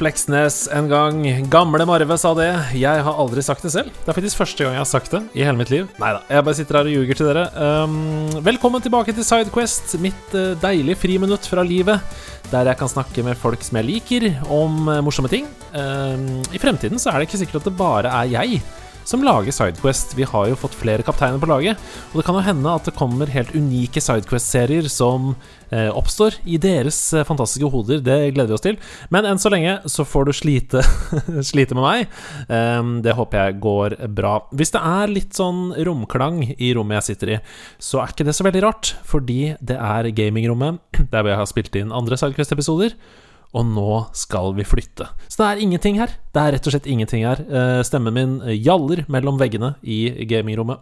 Fleksnes en gang. Gamle Marve sa det. Jeg har aldri sagt det selv. Det er faktisk første gang jeg har sagt det i hele mitt liv. Nei da, jeg bare sitter her og ljuger til dere. Um, velkommen tilbake til Sidequest, mitt uh, deilige friminutt fra livet. Der jeg kan snakke med folk som jeg liker, om uh, morsomme ting. Um, I fremtiden så er det ikke sikkert at det bare er jeg som lager Sidequest. Vi har jo fått flere kapteiner på laget, og det kan jo hende at det kommer helt unike Sidequest-serier som eh, oppstår i deres eh, fantastiske hoder. Det gleder vi oss til. Men enn så lenge så får du slite, slite med meg. Um, det håper jeg går bra. Hvis det er litt sånn romklang i rommet jeg sitter i, så er ikke det så veldig rart, fordi det er gamingrommet der vi har spilt inn andre Sidequest-episoder og nå skal vi flytte. Så det er ingenting her. Det er rett og slett ingenting her. Eh, stemmen min gjaller mellom veggene i gamingrommet.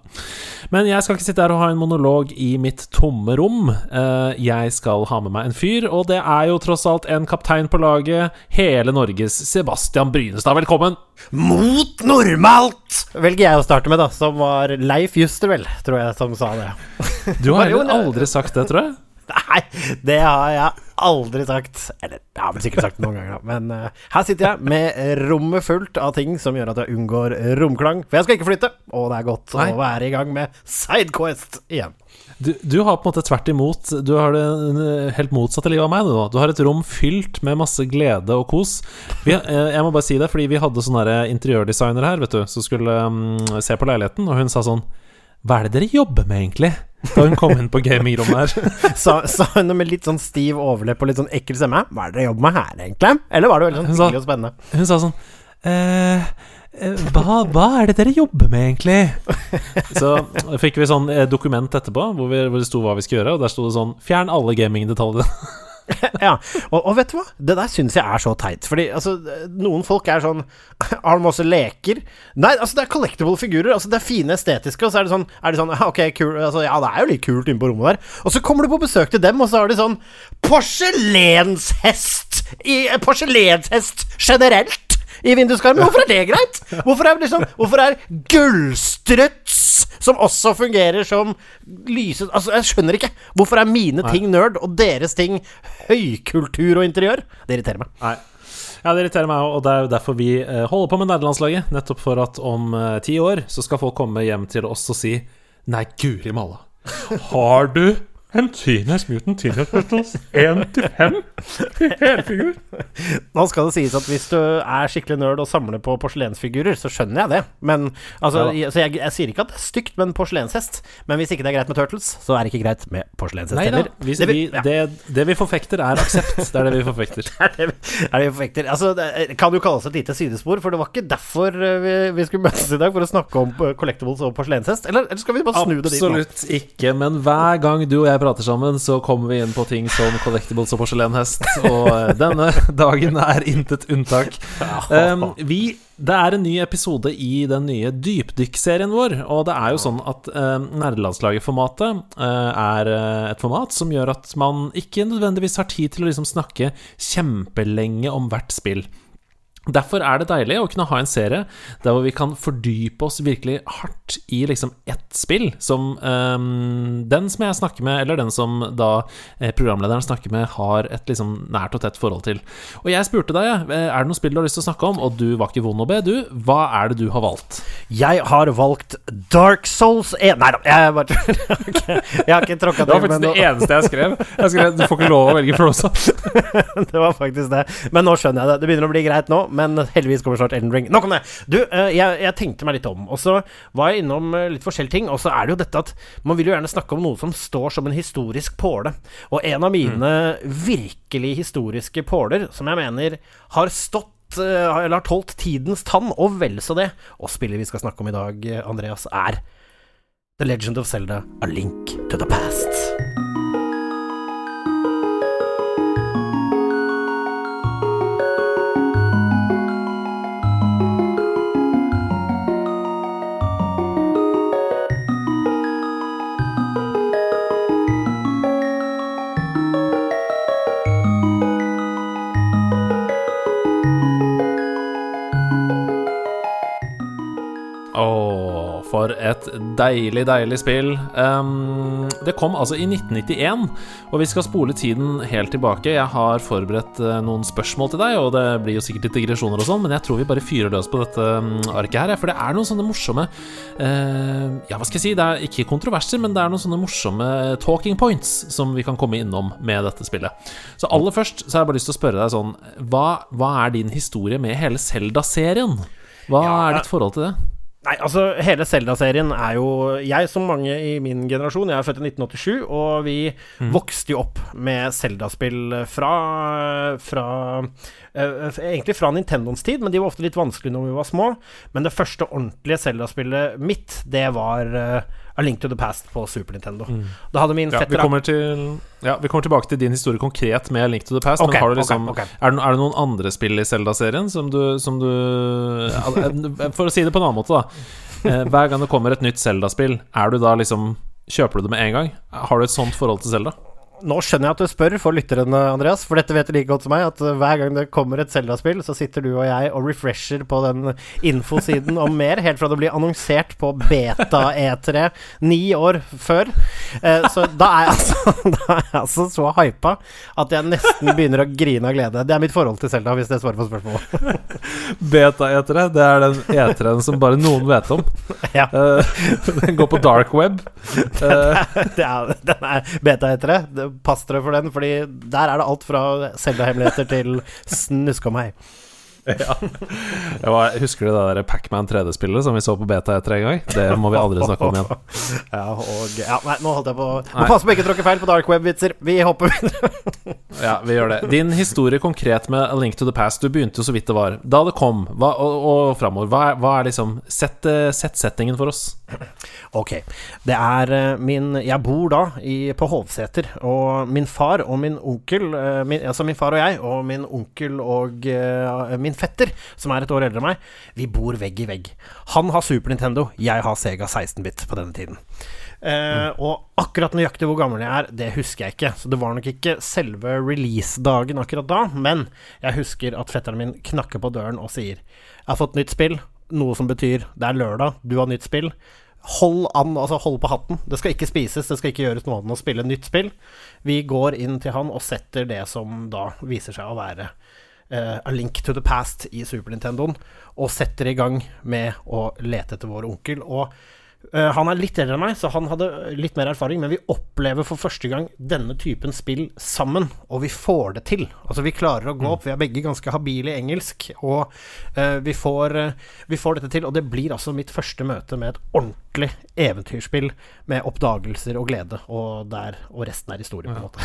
Men jeg skal ikke sitte her og ha en monolog i mitt tomme rom. Eh, jeg skal ha med meg en fyr, og det er jo tross alt en kaptein på laget. Hele Norges Sebastian Brynestad, velkommen! Mot normalt! Velger jeg å starte med, da. Som var Leif Juster, vel, tror jeg, som sa det. Du har heller aldri sagt det, tror jeg. Nei, det har jeg aldri sagt. Eller jeg har vel sikkert sagt det noen ganger, da. Men uh, her sitter jeg med rommet fullt av ting som gjør at jeg unngår romklang. For jeg skal ikke flytte, og det er godt Nei. å være i gang med Sidequest igjen. Du, du, har på en måte tvert imot Du har det helt motsatte livet av meg. Du, du har et rom fylt med masse glede og kos. Vi, eh, jeg må bare si det, fordi vi hadde sånn interiørdesigner her vet du som skulle um, se på leiligheten, og hun sa sånn Hva er det dere jobber med, egentlig? Da hun kom inn på gamingrommet her. sa, sa hun med litt sånn stiv overlepp og litt sånn ekkel stemme? Hva er det dere jobber med her, egentlig? Eller var det veldig sånn hyggelig og spennende? Hun sa sånn eh, eh, hva, hva, er det dere jobber med, egentlig? Så fikk vi sånn eh, dokument etterpå hvor, vi, hvor det sto hva vi skulle gjøre, og der sto det sånn Fjern alle gamingdetaljene. ja, og, og, vet du hva? Det der syns jeg er så teit. Fordi altså, noen folk er sånn Har de også leker? Nei, altså det er collectible figurer. Altså Det er fine estetiske, og så er det sånn, er det sånn Ok, kul, altså, ja, det er jo litt kult inne på rommet der. Og så kommer du på besøk til dem, og så har de sånn porselenshest! I, porselenshest generelt! I vinduskarmen. Hvorfor er det greit? Hvorfor er, liksom, hvorfor er gullstruts, som også fungerer som lyset Altså, jeg skjønner ikke. Hvorfor er mine ting nerd, og deres ting høykultur og interiør? Det irriterer meg. Nei. Ja, det irriterer meg òg, og det er jo derfor vi eh, holder på med nederlandslaget. Nettopp for at om uh, ti år så skal folk komme hjem til oss og si Nei, guri malla. Har du en Teenage Mutant Teenage Turtles 1-5 i helfigur. Nå skal det sies at hvis du er skikkelig nerd og samler på porselensfigurer, så skjønner jeg det. Men altså, ja. jeg, jeg, jeg, sier ikke at det er stygt med en porselenshest, men hvis ikke det er greit med Turtles, så er det ikke greit med porselenshest heller. Det, vi, ja. det, det, vi forfekter, er aksept. Det er det vi forfekter. det er det, er det vi forfekter. Altså, det kan jo kalles et lite sidespor, for det var ikke derfor eh, vi, vi skulle møtes i dag, for å snakke om eh, collectibles og porselenshest. Eller, eller skal vi bare snu Absolutt det dit? Absolutt ikke, men hver gang du og jeg jeg prater sammen, så kommer vi inn på ting som collectibles og porselenhest. Og eh, denne dagen er intet unntak. Um, vi, det er en ny episode i den nye dypdykkserien vår. Og det er jo sånn at um, nerdelandslaget-formatet uh, er et format som gjør at man ikke nødvendigvis har tid til å liksom snakke kjempelenge om hvert spill. Derfor er det deilig å kunne ha en serie der hvor vi kan fordype oss virkelig hardt i liksom ett spill. Som um, den som jeg snakker med, eller den som da eh, programlederen snakker med, har et liksom nært og tett forhold til. Og jeg spurte deg, eh, er det noe spill du har lyst til å snakke om? Og du var ikke vond å be, du. Hva er det du har valgt? Jeg har valgt Dark Souls 1 Nei da, jeg, bare, jeg har ikke tråkka til. Det var faktisk det eneste jeg skrev. Jeg skrev Du får ikke lov å velge Frozen det var faktisk det. Men nå skjønner jeg det. Det begynner å bli greit nå men heldigvis kommer snart Elden Ring. Nok om det! Du, eh, jeg, jeg, tenkte meg litt om, og så var jeg innom eh, litt forskjellige ting. Og så er det jo dette at man vil jo gjerne snakke om noe som står som en historisk påle. Og en av mine mm. virkelig historiske påler, som jeg mener har stått eh, eller har tålt tidens tann, og vel så det. Og spillet vi skal snakke om i dag, Andreas, er The Legend of Zelda A Link to the Past. Deilig, deilig spill. Um, det kom altså i 1991, og vi skal spole tiden helt tilbake. Jeg har forberedt uh, noen spørsmål til deg, og det blir jo sikkert litt digresjoner og sånn, men jeg tror vi bare fyrer løs på dette arket her, for det er noen sånne morsomme uh, Ja, hva skal jeg si, det er ikke kontroverser, men det er noen sånne morsomme talking points som vi kan komme innom med dette spillet. Så aller først så har jeg bare lyst til å spørre deg sånn Hva, hva er din historie med hele Zelda-serien? Hva Ja, er ditt forhold til det? Nei, altså hele Zelda-serien er jo Jeg, som mange i min generasjon, jeg er født i 1987, og vi vokste jo opp med Zelda-spill fra, fra Egentlig fra Nintendons tid, men de var ofte litt vanskelige når vi var små. Men det første ordentlige Zelda-spillet mitt, det var eh, A Link to the Past på Super Nintendo. Da hadde min Ja, vi, kommer til, ja, vi kommer tilbake til din historie konkret med A Link to the Past. Okay, men har du liksom, okay, okay. Er, det, er det noen andre spill i Zelda-serien som du, som du For å si det på en annen måte, da. Eh, Hver gang det kommer et nytt Zelda-spill, er du da liksom Kjøper du det med en gang? Har du et sånt forhold til Zelda? Nå skjønner jeg at du spør for lytteren, Andreas, for dette vet du like godt som meg, at uh, hver gang det kommer et Zelda-spill, så sitter du og jeg og refresher på den infosiden om mer, helt fra det blir annonsert på beta-E3 ni år før. Eh, så da er, jeg altså, da er jeg altså så hypa at jeg nesten begynner å grine av glede. Det er mitt forhold til Zelda, hvis det svarer på spørsmålet. Beta-E3, det er den E3-en som bare noen vet om. Ja. Eh, den går på dark web. Eh, Det er, den er beta-E3. Pass dere for den, fordi der er det alt fra Selda-hemmeligheter til snusk om meg. ja. Jeg var, husker du det der Pacman 3D-spillet som vi så på beta etter en gang? Det må vi aldri snakke om igjen. Ja, og ja, Nei, nå holdt jeg på. Må passe på ikke tråkke feil på dark web-vitser. Vi hopper videre. Ja, vi gjør det. Din historie konkret med A Link to the Past, du begynte jo så vidt det var. Da det kom, hva, og, og framover, hva, hva er liksom Sett, sett settingen for oss. Ok. Det er eh, min Jeg bor da i, på Hovseter, og min far og min onkel eh, min, Altså min far og jeg, og min onkel og uh, min fetter, som er et år eldre enn meg, vi bor vegg i vegg. Han har Super Nintendo, jeg har Sega 16-bit på denne tiden. Eh, Og akkurat nøyaktig hvor gammel jeg er, det husker jeg ikke. Så det var nok ikke selve release-dagen akkurat da, men jeg husker at fetteren min knakker på døren og sier Jeg har fått nytt spill, noe som betyr det er lørdag, du har nytt spill. Hold an, altså hold på hatten. Det skal ikke spises, det skal ikke gjøres noe annet enn å spille nytt spill. Vi går inn til han og setter det som da viser seg å være Uh, A Link to the Past i Super Nintendoen, og setter i gang med å lete etter vår onkel. Og eh, han er litt eldre enn meg, så han hadde litt mer erfaring, men vi opplever for første gang denne typen spill sammen, og vi får det til. Altså, vi klarer å gå opp, vi er begge ganske habile i engelsk, og uh, vi, får, uh, vi får dette til. Og det blir altså mitt første møte med et ordentlig eventyrspill med oppdagelser og glede, og, der, og resten er historie, på en måte.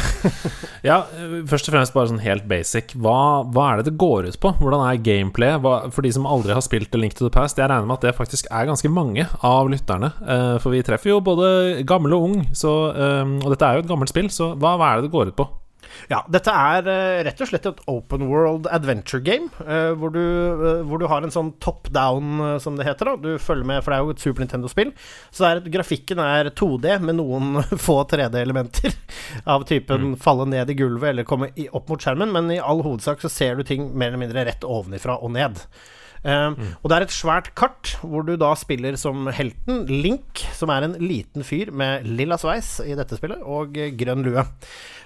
Ja, først og fremst bare sånn helt basic. Hva, hva er det det går ut på? Hvordan er gameplay? Hva, for de som aldri har spilt A Link to the Past, jeg regner med at det faktisk er ganske mange av lytterne. eh, For vi treffer jo både gammel og ung, så, eh, og dette er jo et gammelt spill, så hva, hva er det det går ut på? Ja, dette er eh, rett og slett et open world adventure game, eh, hvor, du, eh, hvor du har en sånn top down, som det heter. da Du følger med, for det er jo et Super Nintendo-spill. Så er, grafikken er 2D med noen få 3D-elementer av typen falle ned i gulvet eller komme i, opp mot skjermen, men i all hovedsak så ser du ting mer eller mindre rett ovenifra og ned. Eh, Og det er et svært kart hvor du da spiller som helten Link, som er en liten fyr med lilla sveis i dette spillet, og grønn lue.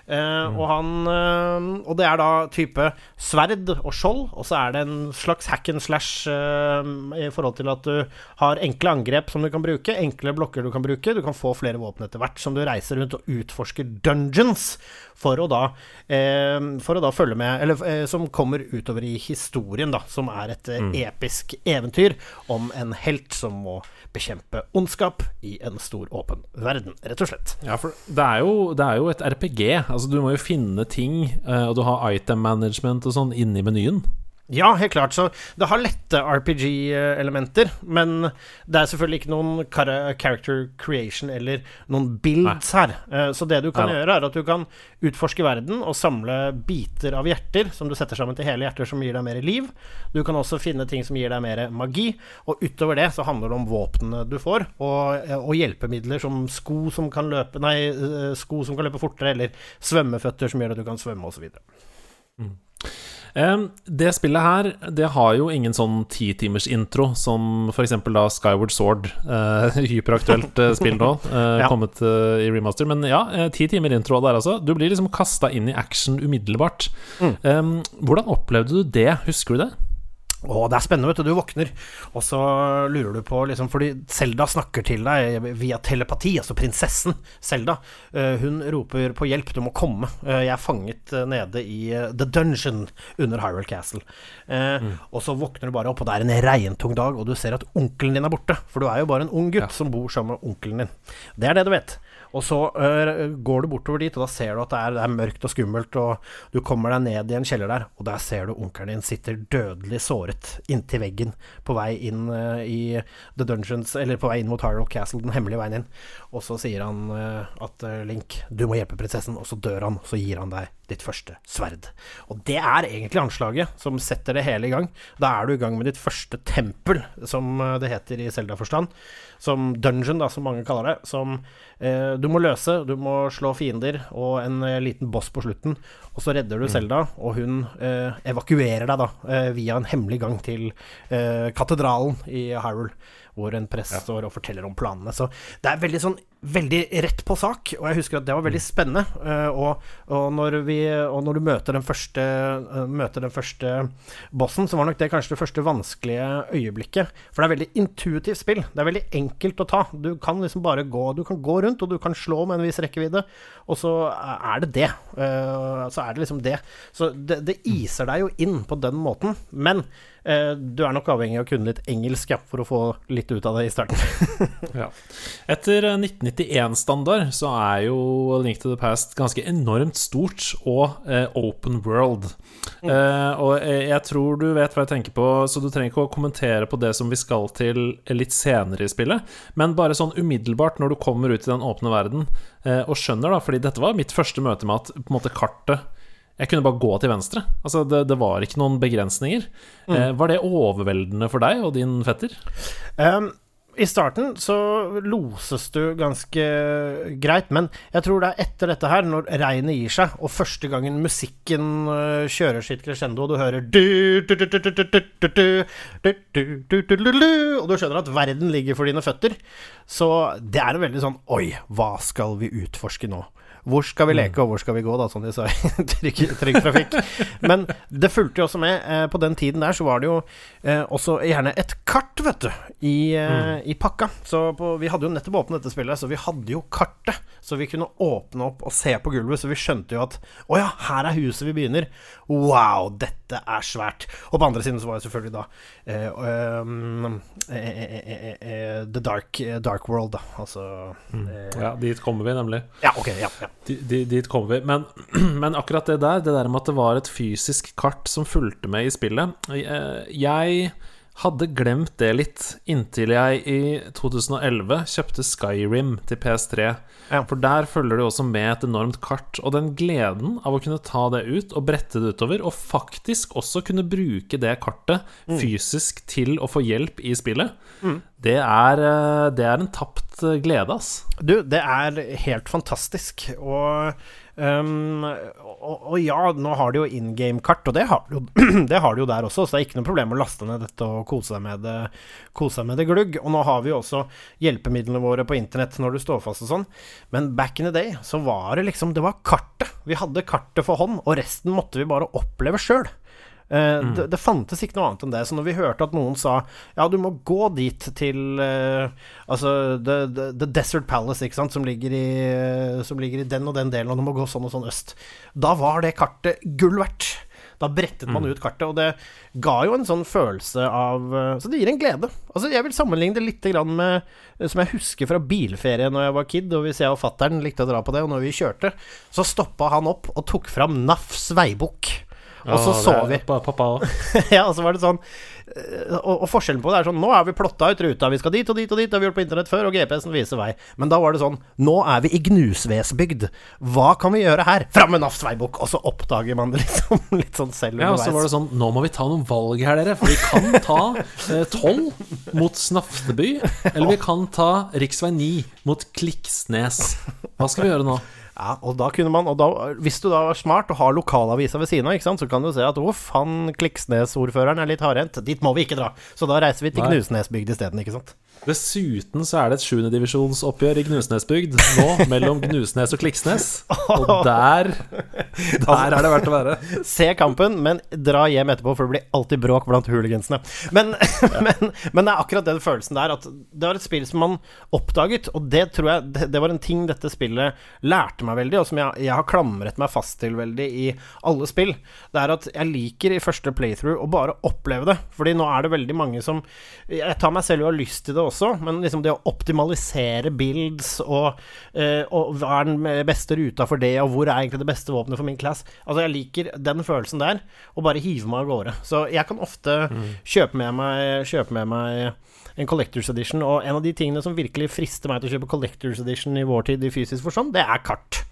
Eh, og han uh, Og det er da type sverd og skjold, og så er det en slags hack and slash i forhold til at du har enkle angrep som du kan bruke, enkle blokker du kan bruke. Du kan få flere våpen etter hvert som du reiser rundt og utforsker dungeons for å da eh, For å da følge med Eller eh, som kommer utover i historien, da, som er et mm. episk eventyr om en helt som må bekjempe ondskap i en stor, åpen verden, rett og slett. Ja, for det er jo, det er jo et RPG. Altså, du må jo finne ting, eh, og du har item management og sånn inni menyen. Ja, helt klart. Så det har lette RPG-elementer, men det er selvfølgelig ikke noen character creation eller noen builds her. Eh, Så det du kan Nei gjøre, er at du kan utforske verden og samle biter av hjerter som du setter sammen til hele hjerter, som gir deg mer liv. Du kan også finne ting som gir deg mer magi, og utover det så handler det om våpnene du får, og, og hjelpemidler som sko som kan løpe Nei, eh, sko som kan løpe fortere, eller svømmeføtter som gjør at du kan svømme, osv. Um, det spillet her Det har jo ingen sånn titimersintro som f.eks. da Skyward Sword. Uh, hyperaktuelt uh, spill nå, uh, ja. kommet uh, i remaster. Men ja, ti timer intro der, altså. Du blir liksom kasta inn i action umiddelbart. Mm. Um, hvordan opplevde du det? Husker du det? Å, det er spennende, vet du. Du våkner, og så lurer du på liksom, Fordi Selda snakker til deg via telepati, altså prinsessen Selda. Uh, hun roper på hjelp, du må komme. Uh, jeg er fanget uh, nede i The Dungeon under Hyrule Castle. Mm. Og så våkner du bare opp, og det er en regntung dag, og du ser at onkelen din er borte. For du er jo bare en ung gutt ja. som bor sammen med onkelen din. Det er det du vet. Og så uh, går du bortover dit, og da ser du at det er, det er, mørkt og skummelt, og du kommer deg ned i en kjeller der, og der ser du onkelen din sitter dødelig såret inntil veggen på vei inn uh, i The Dungeons, eller på vei inn mot Hyrule Castle, den hemmelige veien inn. Og så sier han uh, at Link, du må hjelpe prinsessen, og så dør han, og så gir han deg ditt første sverd. Og det er egentlig anslaget som setter det hele i gang. Da er du i gang med ditt første tempel, som det heter i Selda-forstand som dungeon, da, som mange kaller det, som eh, du må løse. Du må slå fiender og en eh, liten boss på slutten. Og så redder du Selda, mm. og hun eh, evakuerer deg da eh, via en hemmelig gang til eh, katedralen i Hyrule hvor en prest ja. står og forteller om planene. Så det er veldig sånn veldig rett på sak, og jeg husker at det var veldig mm. spennende. Uh, og, og, når vi, og, når du møter den, første, uh, møter den første bossen, så var nok det kanskje det første vanskelige øyeblikket. For det er veldig intuitivt spill. Det er veldig enkelt å ta. Du kan liksom bare gå Du kan gå rundt, og du kan slå med en viss rekkevidde, og så er det det. Uh, så er det liksom det. Så det, det iser deg jo inn på den måten. Men Eh, du er nok avhengig av å kunne litt engelsk ja, for å få litt ut av det i starten. ja. Etter 1991-standard så er jo Link to the Past ganske enormt stort og eh, open world. Mm. Eh, og jeg tror du vet hva jeg tenker på, så du trenger ikke å kommentere på det som vi skal til litt senere i spillet, men bare sånn umiddelbart når du kommer ut i den åpne verden eh, og skjønner, da, fordi dette var mitt første møte med at på en måte kartet jeg kunne bare gå til venstre. Altså, det, det var ikke noen begrensninger. Mm. Eh, var det overveldende for deg og din fetter? Um, I starten så loses du ganske greit, men jeg tror det er etter dette her, når regnet gir seg, og første gangen musikken uh, kjører sitt crescendo, og du hører Og du skjønner at verden ligger for dine føtter, så det er en veldig sånn Oi, hva skal vi utforske nå? Hvor skal vi mm. leke, og hvor skal vi gå, da, som de sa i Trygg, trygg Trafikk. Men det fulgte jo også med. Eh, på den tiden der så var det jo eh, også gjerne et kart, vet du, i, eh, mm. i pakka. Så på, vi hadde jo nettopp åpnet dette spillet, så vi hadde jo kartet. Så vi kunne åpne opp og se på gulvet, så vi skjønte jo at å ja, her er huset vi begynner. Wow, dette er svært. Og på andre siden så var det selvfølgelig da uh, um, The dark, dark, World, da. Altså mm. Ja, dit kommer vi nemlig. Ja, ok, ja, ja. Dit kommer vi. Men, men, akkurat det der, det der med at det var et fysisk kart som fulgte med i spillet eh, Jeg hadde glemt det litt inntil jeg i 2011 kjøpte Skyrim til PS3. Ja. For der følger det også med et enormt kart. Og den gleden av å kunne ta det ut og brette det utover, og faktisk også kunne bruke det kartet mm. fysisk til å få hjelp i spillet, mm. det, er, eh, det, er, en tapt glede, ass. Du, det er helt fantastisk. Og Um, og, og, ja, nå har de jo in game-kart, og det har, de jo, det har de jo der også, så det er ikke noe problem å laste ned dette og kose seg med det, kose seg med det glugg. Og nå har vi jo også hjelpemidlene våre på internett når du står fast og sånn, men back in the day så var det liksom Det var kartet. Vi hadde kartet for hånd, og resten måtte vi bare oppleve sjøl. Uh, mm. det, det, fantes ikke noe annet enn det. Så når vi hørte at noen sa ja, du må gå dit til uh, Altså the, the, the, Desert Palace, ikke sant, som ligger, i, uh, som ligger i den og den delen, og du må gå sånn og sånn øst, da var det kartet gull verdt. Da brettet man mm. ut kartet, og det ga jo en sånn følelse av Så det gir en glede. Altså Jeg vil sammenligne det litt med Som jeg husker fra bilferie når jeg var kid, og hvis jeg og fattern likte å dra på det, og når vi kjørte, så stoppa han opp og tok fram NAFs veibok. Og så så vi. Pappa òg. ja, og så var det sånn eh, og, og, forskjellen på det er sånn Nå er vi plotta ut ruta, vi skal dit og dit og dit, det har vi gjort på internett før, og GPS-en viser vei. Men da var det sånn Nå er vi i Gnusvesbygd. Hva kan vi gjøre her? Fram med NAFs veibok! Og så oppdager man det liksom litt sånn selv underveis. Ja, og så var det sånn Nå må vi ta noen valg her, dere. For vi kan ta eh, 12 mot Snafteby. Eller vi kan ta rv. 9 mot Kliksnes. Hva skal vi gjøre nå? Ja, og da kunne man Og da, hvis du da var smart og har lokalavisa ved siden av, så kan du se at uff, han Kliksnes-ordføreren er litt hardhendt. Dit må vi ikke dra. Så da reiser vi til. Knusnesbygd isteden, ikke sant. Dessuten så er det et sjuendedivisjonsoppgjør i Gnusnesbygd nå, mellom Gnusnes og Kliksnes. Og der Der er det verdt å være. Se kampen, men dra hjem etterpå, for det blir alltid bråk blant hooligansene. Men, men, men det er akkurat den følelsen der, at det var et spill som man oppdaget, og det tror jeg det, det var en ting dette spillet lærte meg veldig, og som jeg, jeg har klamret meg fast til veldig i alle spill. Det er at jeg liker i første playthrough å bare oppleve det, fordi nå er det veldig mange som Jeg tar meg selv og har lyst til det også, men liksom det å optimalisere builds og, eh, og hva er den beste ruta for det, og hvor er egentlig det beste våpenet for min class Altså, jeg liker den følelsen der, og bare hive meg av gårde. Så jeg kan ofte kjøpe med meg Kjøpe med meg en Collectors Edition, og en av de tingene som virkelig frister meg til å kjøpe Collectors Edition i vår tid i fysisk forstand, det er kart.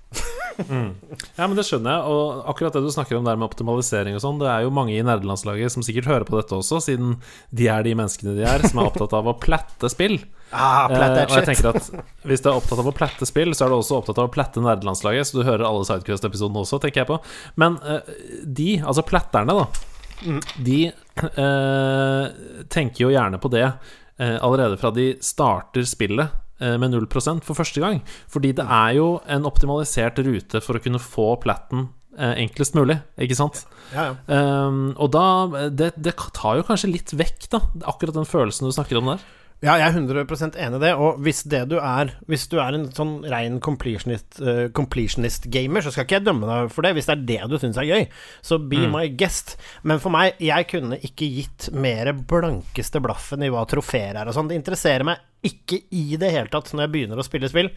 Ja, men det skjønner jeg. Og akkurat det du snakker om der med optimalisering og sånn, det er jo mange i nerdelandslaget som sikkert hører på dette også, siden de er de menneskene de er, som er opptatt av å platte spill. Ah, Eh, og jeg tenker at hvis du er opptatt av å plette spill, så er du også opptatt av å plette nerdelandslaget, så du hører alle Sidequest-episodene også, tenker jeg på. Men eh, de, altså pletterne, da, Mm. de eh, tenker jo gjerne på det eh, allerede fra de starter spillet med 0% for første gang. Fordi det er jo en optimalisert rute for å kunne få platten eh, enklest mulig, ikke sant? Ja, ja. Um, og da det, det tar jo kanskje litt vekk, da, akkurat den følelsen du snakker om der. Ja, jeg er 100 enig i det. Og hvis det du er Hvis du er en sånn rein completionist, eh, completionist gamer, så skal ikke jeg dømme deg for det. Hvis det er det du syns er gøy, så be my guest. Men for meg, jeg kunne ikke gitt mer blankeste blaffen i hva trofeer er og sånn. Det interesserer meg ikke i det hele tatt når jeg begynner å spille spill.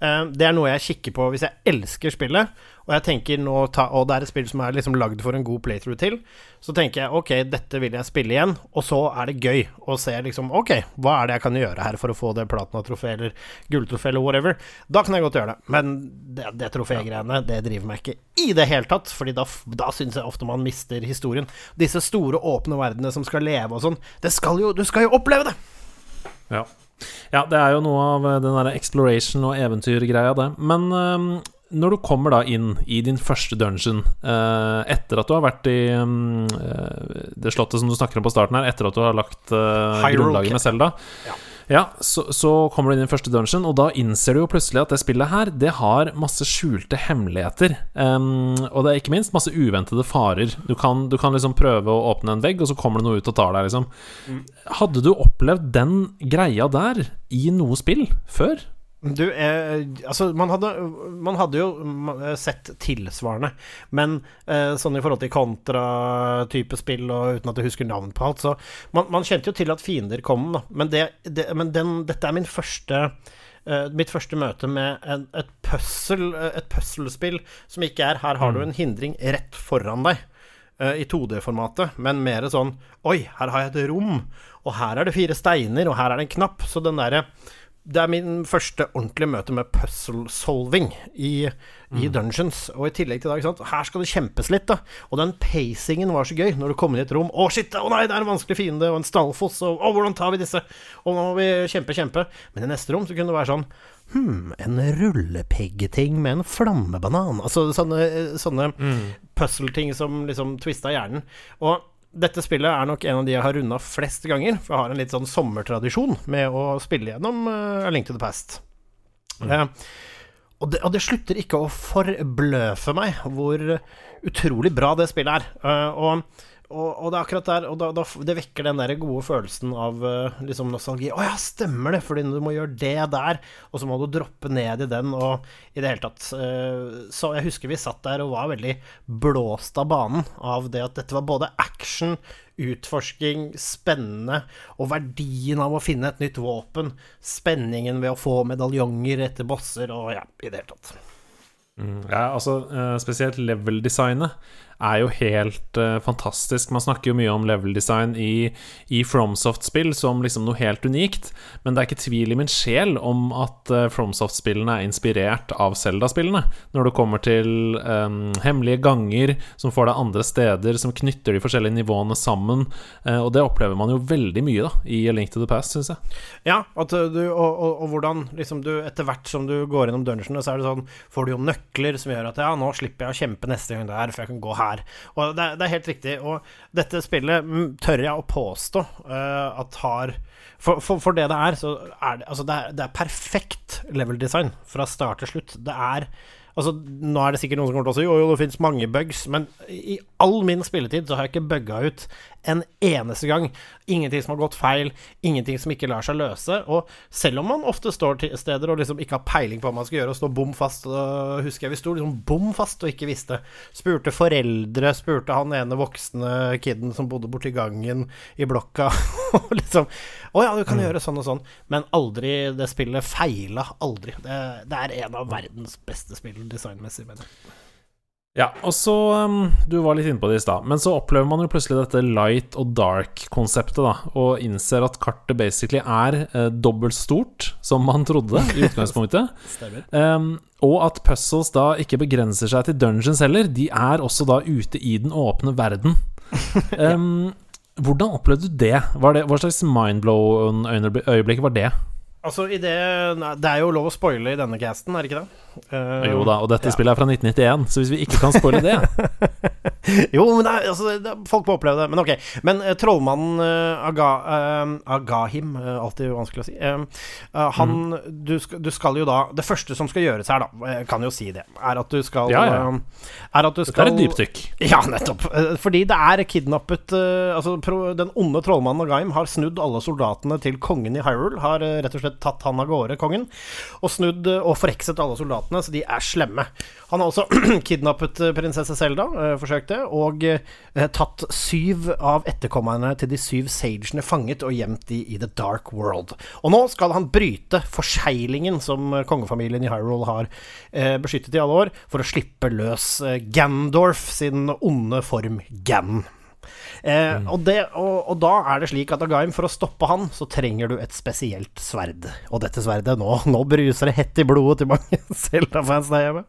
Eh, det er noe jeg kikker på hvis jeg elsker spillet, og jeg tenker nå Og det er et spill som er liksom lagd for en god playthrough til. Så tenker jeg ok, dette vil jeg spille igjen, og så er det gøy å se liksom Ok, hva er det jeg kan gjøre her for å få det platina-trofé eller gulltrofé eller whatever? Da kan jeg godt gjøre det, men det, det trofégreiene, det driver meg ikke i det hele tatt, Fordi da, da syns jeg ofte man mister historien. Disse store, åpne verdenene som skal leve og sånn, det skal jo Du skal jo oppleve det! Ja. ja, det er jo noe av eh, den der exploration og eventyrgreia, det. Men eh, når du kommer da inn i din første dungeon, eh, etter at du har vært i mm, eh, det slottet som du snakker om på starten her, etter at du har lagt eh, grunnlaget med Selda, Ja. ja, så, så kommer du inn i din første dungeon, og da innser du jo plutselig at det spillet her, det har masse skjulte hemmeligheter. Um, og det er ikke minst masse uventede farer. Du kan, du kan liksom prøve å åpne en vegg, og så kommer det noe ut og tar deg, liksom. Hadde du opplevd den greia der i noe spill før? Du, eh, altså man hadde, man hadde jo mm, sett tilsvarende, men eh, sånn i forhold til kontra-type spill, og uten at du husker navn på alt, så man, man kjente jo til at fiender kom, da. Men, det, det, men den, dette er min første eh, mitt første møte med en, et puzzle, eh, et puzzlespill som ikke er Her har du en hindring rett foran deg eh, i 2D-formatet, men mer sånn Oi, her har jeg et rom, og her er det fire steiner, og her er det en knapp. Så den derre Det er min første ordentlige møte med puzzle solving i, i Dungeons. Og i tillegg til det, ikke sant, her skal det kjempes litt, da. Og den pacingen var så gøy når du kom inn i et rom. Å, shit! Å nei, det er en vanskelig fiende, og en stallfoss, og å, hvordan tar vi disse? Og nå må vi kjempe, kjempe. Men i neste rom så kunne det være sånn Hm, en rullepeggeting med en flammebanan. Altså sånne, sånne puzzle-ting som liksom twista hjernen. Og dette spillet er nok en av de jeg har runda flest ganger, for jeg har en litt sånn sommertradisjon med å spille gjennom uh, Link to the Past. Eh, og, det, og det slutter ikke å forbløffe meg hvor utrolig bra det spillet er. Uh, og, og, og det er akkurat der Og da, da, det vekker den der gode følelsen av eh, liksom nostalgi. Å ja, stemmer det, fordi du må gjøre det der, og så må du droppe ned i den, og i det hele tatt eh, Så jeg husker vi satt der og var veldig blåst av banen av det at dette var både action, utforsking, spennende, og verdien av å finne et nytt våpen, spenningen ved å få medaljonger etter bosser, og ja, i det hele tatt. Ja, altså eh, Spesielt level-designet er jo helt uh, fantastisk. Man snakker jo mye om level design i, i FromSoft-spill som liksom noe helt unikt, men det er ikke tvil i min sjel om at uh, FromSoft-spillene er inspirert av Zelda-spillene. Når det kommer til um, hemmelige ganger som får deg andre steder, som knytter de forskjellige nivåene sammen. Uh, og det opplever man jo veldig mye da i A Link to the Past, syns jeg. Ja, du, og, og, og, hvordan liksom du etter hvert som du går gjennom dungeonene, så er det sånn får du jo nøkler som gjør at ja, nå slipper jeg å kjempe neste gang der, for jeg kan gå her. Og det, det er helt riktig. Og dette spillet mm, tør jeg å påstå uh, at har for, for, for, det det er, så er det Altså, det er, det er perfekt level design fra start til slutt. Det er Altså, nå er det sikkert noen som kommer til å si jo, jo, det finnes mange bugs, men i all min spilletid så har jeg ikke bugga ut en eneste gang. Ingenting som har gått feil, ingenting som ikke lar seg løse. Og selv om man ofte står til steder og liksom ikke har peiling på hva man skal gjøre, og står bom fast og Husker jeg vi sto liksom bom fast og ikke visste. Spurte foreldre, spurte han ene voksne kiden som bodde borti gangen i blokka, og liksom Å ja, du kan mm. gjøre sånn og sånn. Men aldri det spillet feila. Aldri. Det, det er en av verdens beste spill designmessig, mener jeg. Ja, og så um, Du var litt inne på det i stad, men så opplever man jo plutselig dette light og dark-konseptet, da, og innser at kartet basically er uh, dobbelt stort som man trodde i utgangspunktet. um, og at puzzles da ikke begrenser seg til dungeons heller, de er også da ute i den åpne verden. Um, hvordan opplevde du det? det hva slags mindblow-øyeblikk var det? Altså, det, det er jo lov å spoile i denne casten, er det ikke det? Uh, jo da, og dette ja. spillet er fra 1991, så hvis vi ikke kan spoile det Jo, men det er, altså, det, folk må oppleve det. Men ok. Men uh, trollmannen uh, Aga, Agahim Alltid vanskelig å si. han mm. du, skal, du, skal, jo da Det første som skal gjøres her, da, jeg kan jo si det, er at du skal ja, ja. Er at du skal Dette er et dypdykk. Ja, nettopp. fordi det er kidnappet Altså, den onde trollmannen Agahim har snudd alle soldatene til kongen i Hyrule. Har rett og slett tatt han av gårde, kongen, og snudd og forhekset alle soldatene, så de er slemme. Han har også kidnappet eh, prinsesse Selda, øh, forsøkte, og tatt syv av etterkommerne til de syv sagene fanget og gjemt de i The Dark World. Og nå skal han bryte forseglingen som kongefamilien i Hyrule har beskyttet i alle år, for å slippe løs Gandorf sin onde form Gan. Eh, mm. og, det, og, og, da er det slik at Agaim, for å stoppe han, så trenger du et spesielt sverd. Og dette sverdet Nå, nå bruser det hett i blodet til mange Zelda-fans der hjemme.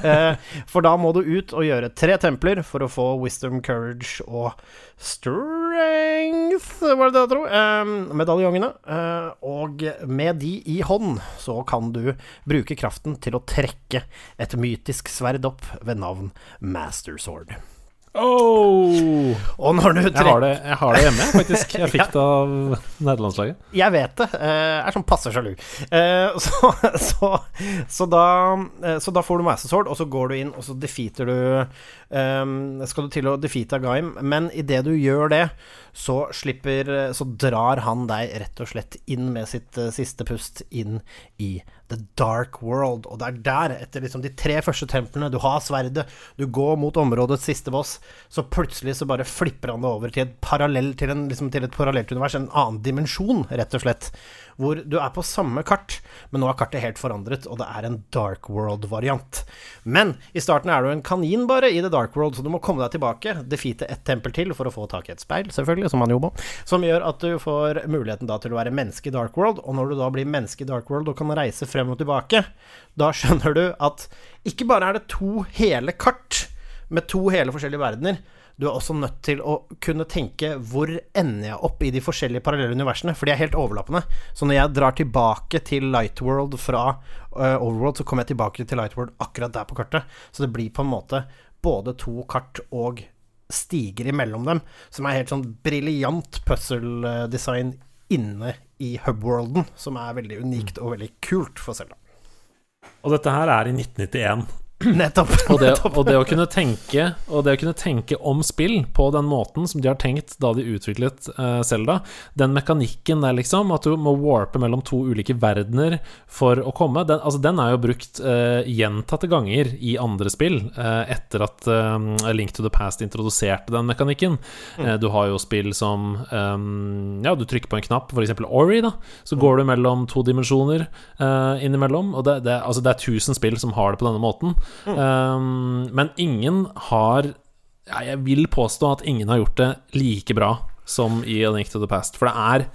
Eh, for da må du ut og gjøre tre templer for å få wisdom, courage og strength, var det det jeg tror? Eh, medaljongene. Og med de i hånd så kan du bruke kraften til å trekke et mytisk sverd opp ved navn Master Sword. Oh! Og når du jeg, har det, jeg har det hjemme, faktisk. Jeg fikk det av nederlandslaget. Jeg vet det. Jeg eh, er sånn passe sjalu. Eh, så, så, så, da, eh, så da får du Master Sword, og så går du inn, og så defeater du um, Skal du til å defeate Agaim, men idet du gjør det, så slipper Så drar han deg rett og slett inn med sitt uh, siste pust inn i The Dark World. Og det er der, etter liksom de tre første templene, du har sverdet, du går mot områdets siste boss, så plutselig så bare flipper han det over til et, parallell, til en, liksom til et parallelt univers, en annen dimensjon, rett og slett hvor du er på samme kart, men nå er kartet helt forandret, og det er en Dark World-variant. Men i starten er du en kanin bare i The Dark World, så du må komme deg tilbake, defeate ett tempel til for å få tak i et speil, selvfølgelig, som man jo må, som gjør at du får muligheten da til å være menneske i Dark World, og når du da blir menneske i Dark World og kan reise frem og tilbake, da skjønner du at ikke bare er det to hele kart med to hele forskjellige verdener, du er også nødt til å kunne tenke hvor ender jeg opp i de forskjellige parallelle universene, for de er helt overlappende. Så når jeg drar tilbake til Lightworld fra uh, Overworld, så kommer jeg tilbake til Lightworld akkurat der på kartet. Så det blir på en måte både to kart og stiger imellom dem, som er helt sånn briljant puzzle-design inne i hubworlden, som er veldig unikt og veldig kult for Selda. Og dette her er i 1991. Nettopp. og, det, og, det, å kunne tenke Og det å kunne tenke om spill på den måten som de har tenkt da de utviklet uh, Zelda, den mekanikken der, liksom, at du må warpe mellom to ulike verdener for å komme, den, altså, den er jo brukt uh, gjentatte ganger i andre spill uh, etter at Link to the Past introduserte den mekanikken. Mm. du har jo spill som um, Ja, du trykker på en knapp, f.eks. Ori, da, så mm. går du mellom to dimensjoner innimellom, og det, det, altså, det er tusen spill som har det på denne måten. Mm. Um, men ingen har ja, Jeg vil påstå at ingen har gjort det like bra som i A Link to the Past. For det er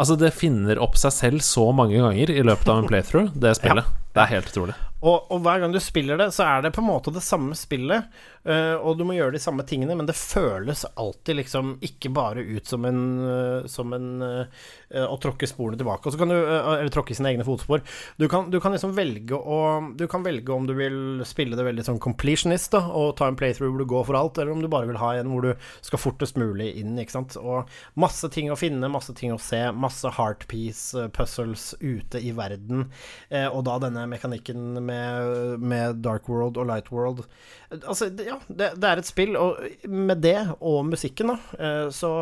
Altså, det finner opp seg selv så mange ganger i løpet av en playthrough, det spillet. Ja. Det er helt utrolig. Og, og, hver gang du spiller det, så er det på en måte det samme spillet, og du må gjøre de samme tingene, men det føles alltid liksom ikke bare ut som en, uh, som en uh, Å tråkke sporene tilbake, og så kan du Eller tråkke sine egne fotspor. Du kan, du kan, liksom velge å Du kan velge om du vil spille det veldig sånn completionist, da, og ta en playthrough hvor du går for alt, eller om du bare vil ha en hvor du skal fortest mulig inn, ikke sant. Og masse ting å finne, masse ting å se, masse heartpiece puzzles ute i verden, og da denne mekanikken med, med, Dark World og Light World. Altså, ja, det, det, er et spill, og med det og musikken, da, eh, så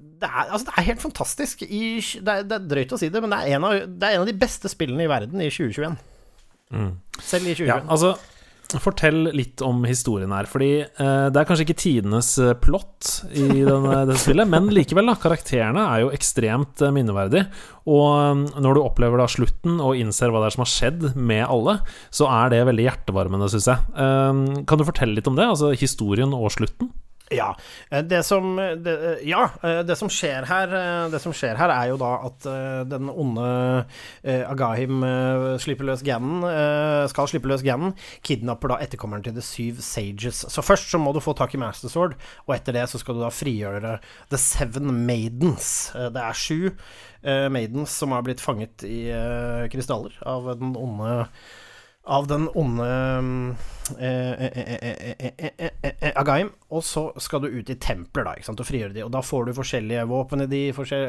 det er, altså, det er helt fantastisk. I, det, er, det, er, drøyt å si det, men det er en av, det er en av de beste spillene i verden i 2021. Mm. Selv i 2021. Ja, altså Fortell litt om historien her. Fordi eh, det er kanskje ikke tidenes eh, plott i denne, dette spillet, men likevel, da. Karakterene er jo ekstremt minneverdig. minneverdige. Og når du opplever da slutten og innser hva det er som har skjedd med alle, så er det veldig hjertevarmende, syns jeg. Eh, kan du fortelle litt om det? Altså historien og slutten? Ja. Eh, det som, det, eh, ja, eh, det som skjer her Det som skjer her, er jo da at den onde Agahim slipper løs Ganon, skal slippe løs genen, kidnapper da etterkommeren til The Syv Sages. Så først så må du få tak i Master Sword, og etter det så skal du da frigjøre The Seven Maidens. Det er sju maidens som har blitt fanget i krystaller av den onde av den onde Agaim. Og så skal du ut i templer da, og frigjøre de. Og da får du forskjellige våpen i de,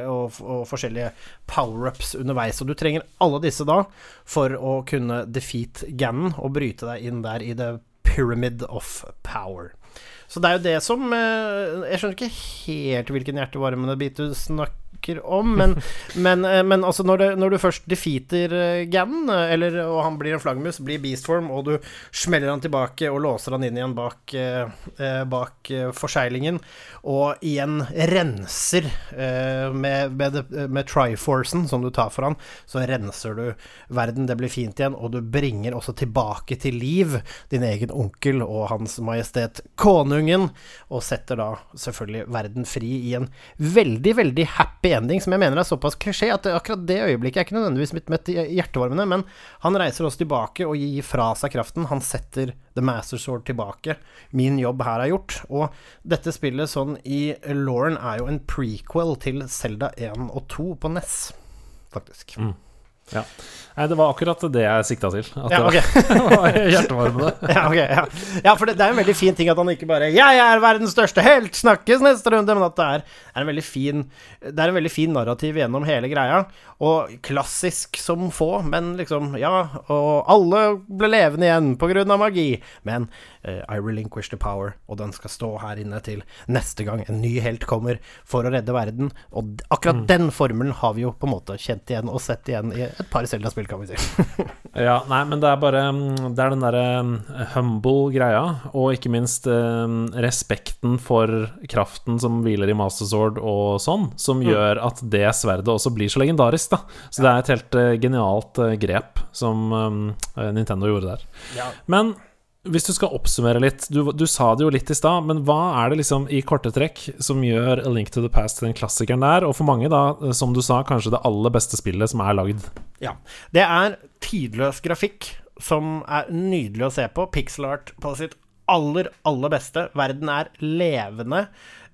og forskjellige power-ups underveis. Og du trenger alle disse da for å kunne defeat Gannon og bryte deg inn der i the pyramid of power. Så det er jo det som Jeg skjønner ikke helt hvilken hjertevarmende bit du snakker snakker om. Men, men, eh, men altså når, det, når, du først defeater Gannon, eh, eller, og han blir en flaggermus, blir beastform, og du smeller han tilbake og låser han inn igjen bak, eh, bak forseglingen, og igjen renser eh, med, med, med Triforcen som du tar for han, så renser du verden, det blir fint igjen, og du bringer også tilbake til liv din egen onkel og Hans Majestet Konungen, og setter da selvfølgelig verden fri i en veldig, veldig happy ending som jeg mener er såpass klisjé at akkurat det øyeblikket er ikke nødvendigvis mitt mest hjertevarmende, men han reiser oss tilbake og gir fra seg kraften. Han setter The Master Sword tilbake. Min jobb her er gjort. Og dette spillet sånn i Lauren er jo en prequel til Selda 1 og 2 på NES, faktisk. Mm. Ja. Nei, det var akkurat det jeg sikta til. At ja, okay. det var hjertevarmende. ja, okay, ja. ja, for det, det, er en veldig fin ting at han ikke bare 'Jeg er verdens største helt! Snakkes neste runde!' Men at det er, er, en veldig fin Det er en veldig fin narrativ gjennom hele greia. Og klassisk som få, men liksom Ja, og alle ble levende igjen på grunn av magi. Men I relinquish the power, og den skal stå her inne til neste gang en ny helt kommer for å redde verden. Og akkurat mm. den formelen har vi jo på en måte kjent igjen og sett igjen i et par Zelda-spill, kan vi si. ja, nei, men det er bare mm, Det er den derre mm, humble greia, og ikke minst eh, respekten for kraften som hviler i Master Sword og sånn, som mm. gjør at det sverdet også blir så legendarisk, da. Så det er et helt eh, genialt eh, grep som um, Nintendo gjorde der. Ja. Men hvis du skal oppsummere litt, du, du sa det jo litt i stad, men hva er det liksom i korte trekk som gjør A Link to the Past til den klassikeren der, og for mange, da, som du sa, kanskje det aller beste spillet som er lagd? Ja. Det er tidløs grafikk som er nydelig å se på. Pixel art på sitt aller, aller beste. Verden er levende.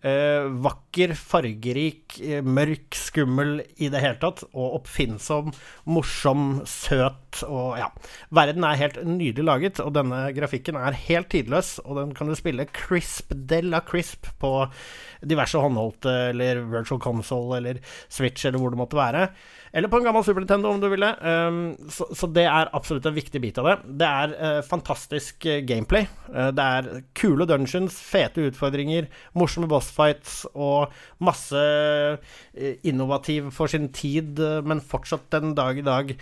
Øh, vakker, fargerik, uh, mørk, skummel i det hele tatt. Og oppfinnsom, morsom, søt og ja. Verden er helt nydelig laget, og denne grafikken er helt tidløs. Og den kan du spille crisp de la crisp på diverse håndholdte eller virtual console eller Switch eller hvor det måtte være. Eller på en gammel Super Nintendo, om du ville. Um, så, det er absolutt en viktig bit av det. Det er uh, fantastisk uh, gameplay. Det er kule dungeons, fete utfordringer, morsomme bossfights og masse innovativ for sin tid, men fortsatt den dag i dag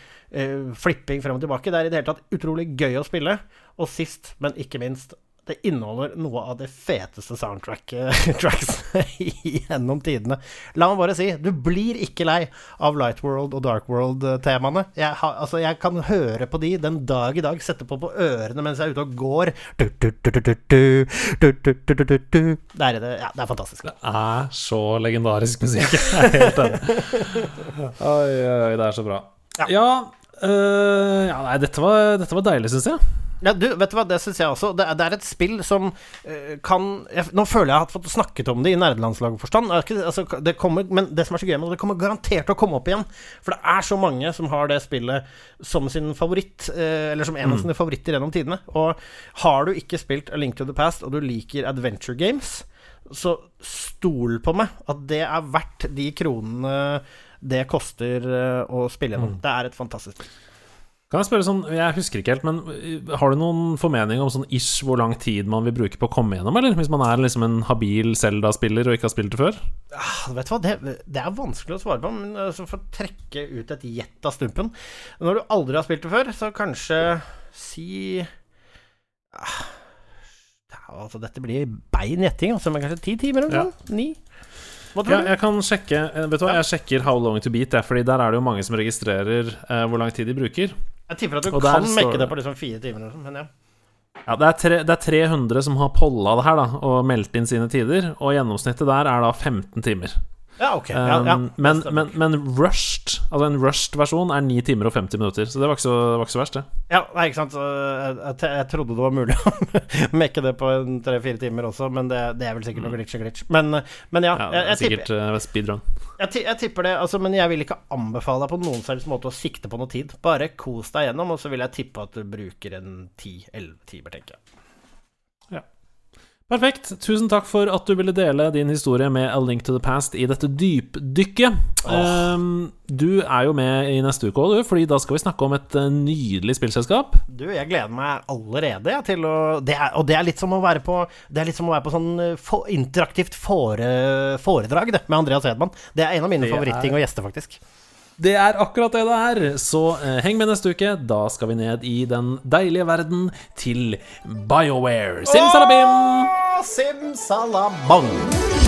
flipping frem og tilbake. Det er i det hele tatt utrolig gøy å spille. Og sist, men ikke minst, det inneholder noe av det feteste Soundtrack-tracks gjennom tidene. La meg bare si, du blir ikke lei av Light World og Dark World-temaene. Jeg, altså, jeg, kan høre på de den dag i dag, sette på på ørene mens jeg er ute og går. Du, du, det, er, ja, det er fantastisk. Det er så legendarisk musikk. Jeg er helt enig. Oi, oi, det er så bra. Ja, ja, øh, ja nei, dette var, dette var deilig, syns jeg. Ja, du, vet du hva, det syns jeg også. Det, er- det er et spill som uh, kan jeg, Nå føler jeg at jeg har fått snakket om det i nerdelandslagforstand, er altså, det kommer, men det som er så gøy med det, det kommer garantert til å komme opp igjen. For det er så mange som har det spillet som sin favoritt, uh, eller som en av sine favoritter gjennom tidene. Og har du ikke spilt A Link to the Past, og du liker adventure games, så stol på meg at det er verdt de kronene det koster eh, å spille gjennom. Det er et fantastisk spill. Kan jeg spørre sånn, jeg husker ikke helt, men øh, har du noen formening om sånn ish hvor lang tid man vil bruke på å komme gjennom, eller? Hvis man er liksom en habil Zelda-spiller og ikke har spilt det før? Ah, Vet du hva, det, det er vanskelig å svare på, men altså, for å trekke ut et gjett av stumpen Når du aldri har spilt det før, så kanskje si ah, Altså, dette blir bein gjetting, altså, men kanskje ti timer eller noe? Ni? Ja, jeg kan sjekke eh, Vet du hva, jeg sjekker How Long To Beat, fordi der er det jo mange som registrerer eh, hvor lang tid de bruker. Jeg tipper at du kan mekke det- på liksom fire timer, sånt, men ja. Ja, det er, tre, det er 300 som har polla det her, da, og meldt inn sine tider, og gjennomsnittet der er da 15 timer. Ja, ok. Ja, ja, Um, men, men, men rushed, altså en rushed versjon, er 9 timer og 50 minutter, så det var ikke så, det var ikke så verst, det. Ja, nei, ikke sant. Jeg, jeg, jeg trodde det var mulig å mekke det på tre-fire timer også, men det, det er vel sikkert noe glitch og glitch. Men, men ja, Ja, jeg, jeg, tipper, sikkert uh, speedrun. jeg, jeg tipper det. Altså, men jeg vil ikke anbefale deg på noen selvs måte å sikte på noe tid. Bare kos deg gjennom, og så vil jeg tippe at du bruker en 10-11 timer, tenker jeg. Perfekt. Tusen takk for at du ville dele din historie med A Link to the Past i dette dypdykket. Um, du er jo med i neste uke òg, Fordi da skal vi snakke om et eh, nydelig spillselskap. Du, jeg gleder meg allerede til å det er, Og det er litt som å være på Det er litt som å være på sånn eh, for, interaktivt fore, foredrag det, med Andreas Hedman. Det er en av mine favorittting gjester å faktisk. Det er akkurat det det er. Så eh, heng med neste uke. Da skal vi ned i den deilige verden til BioWare. Simsalabim! Simsalabong!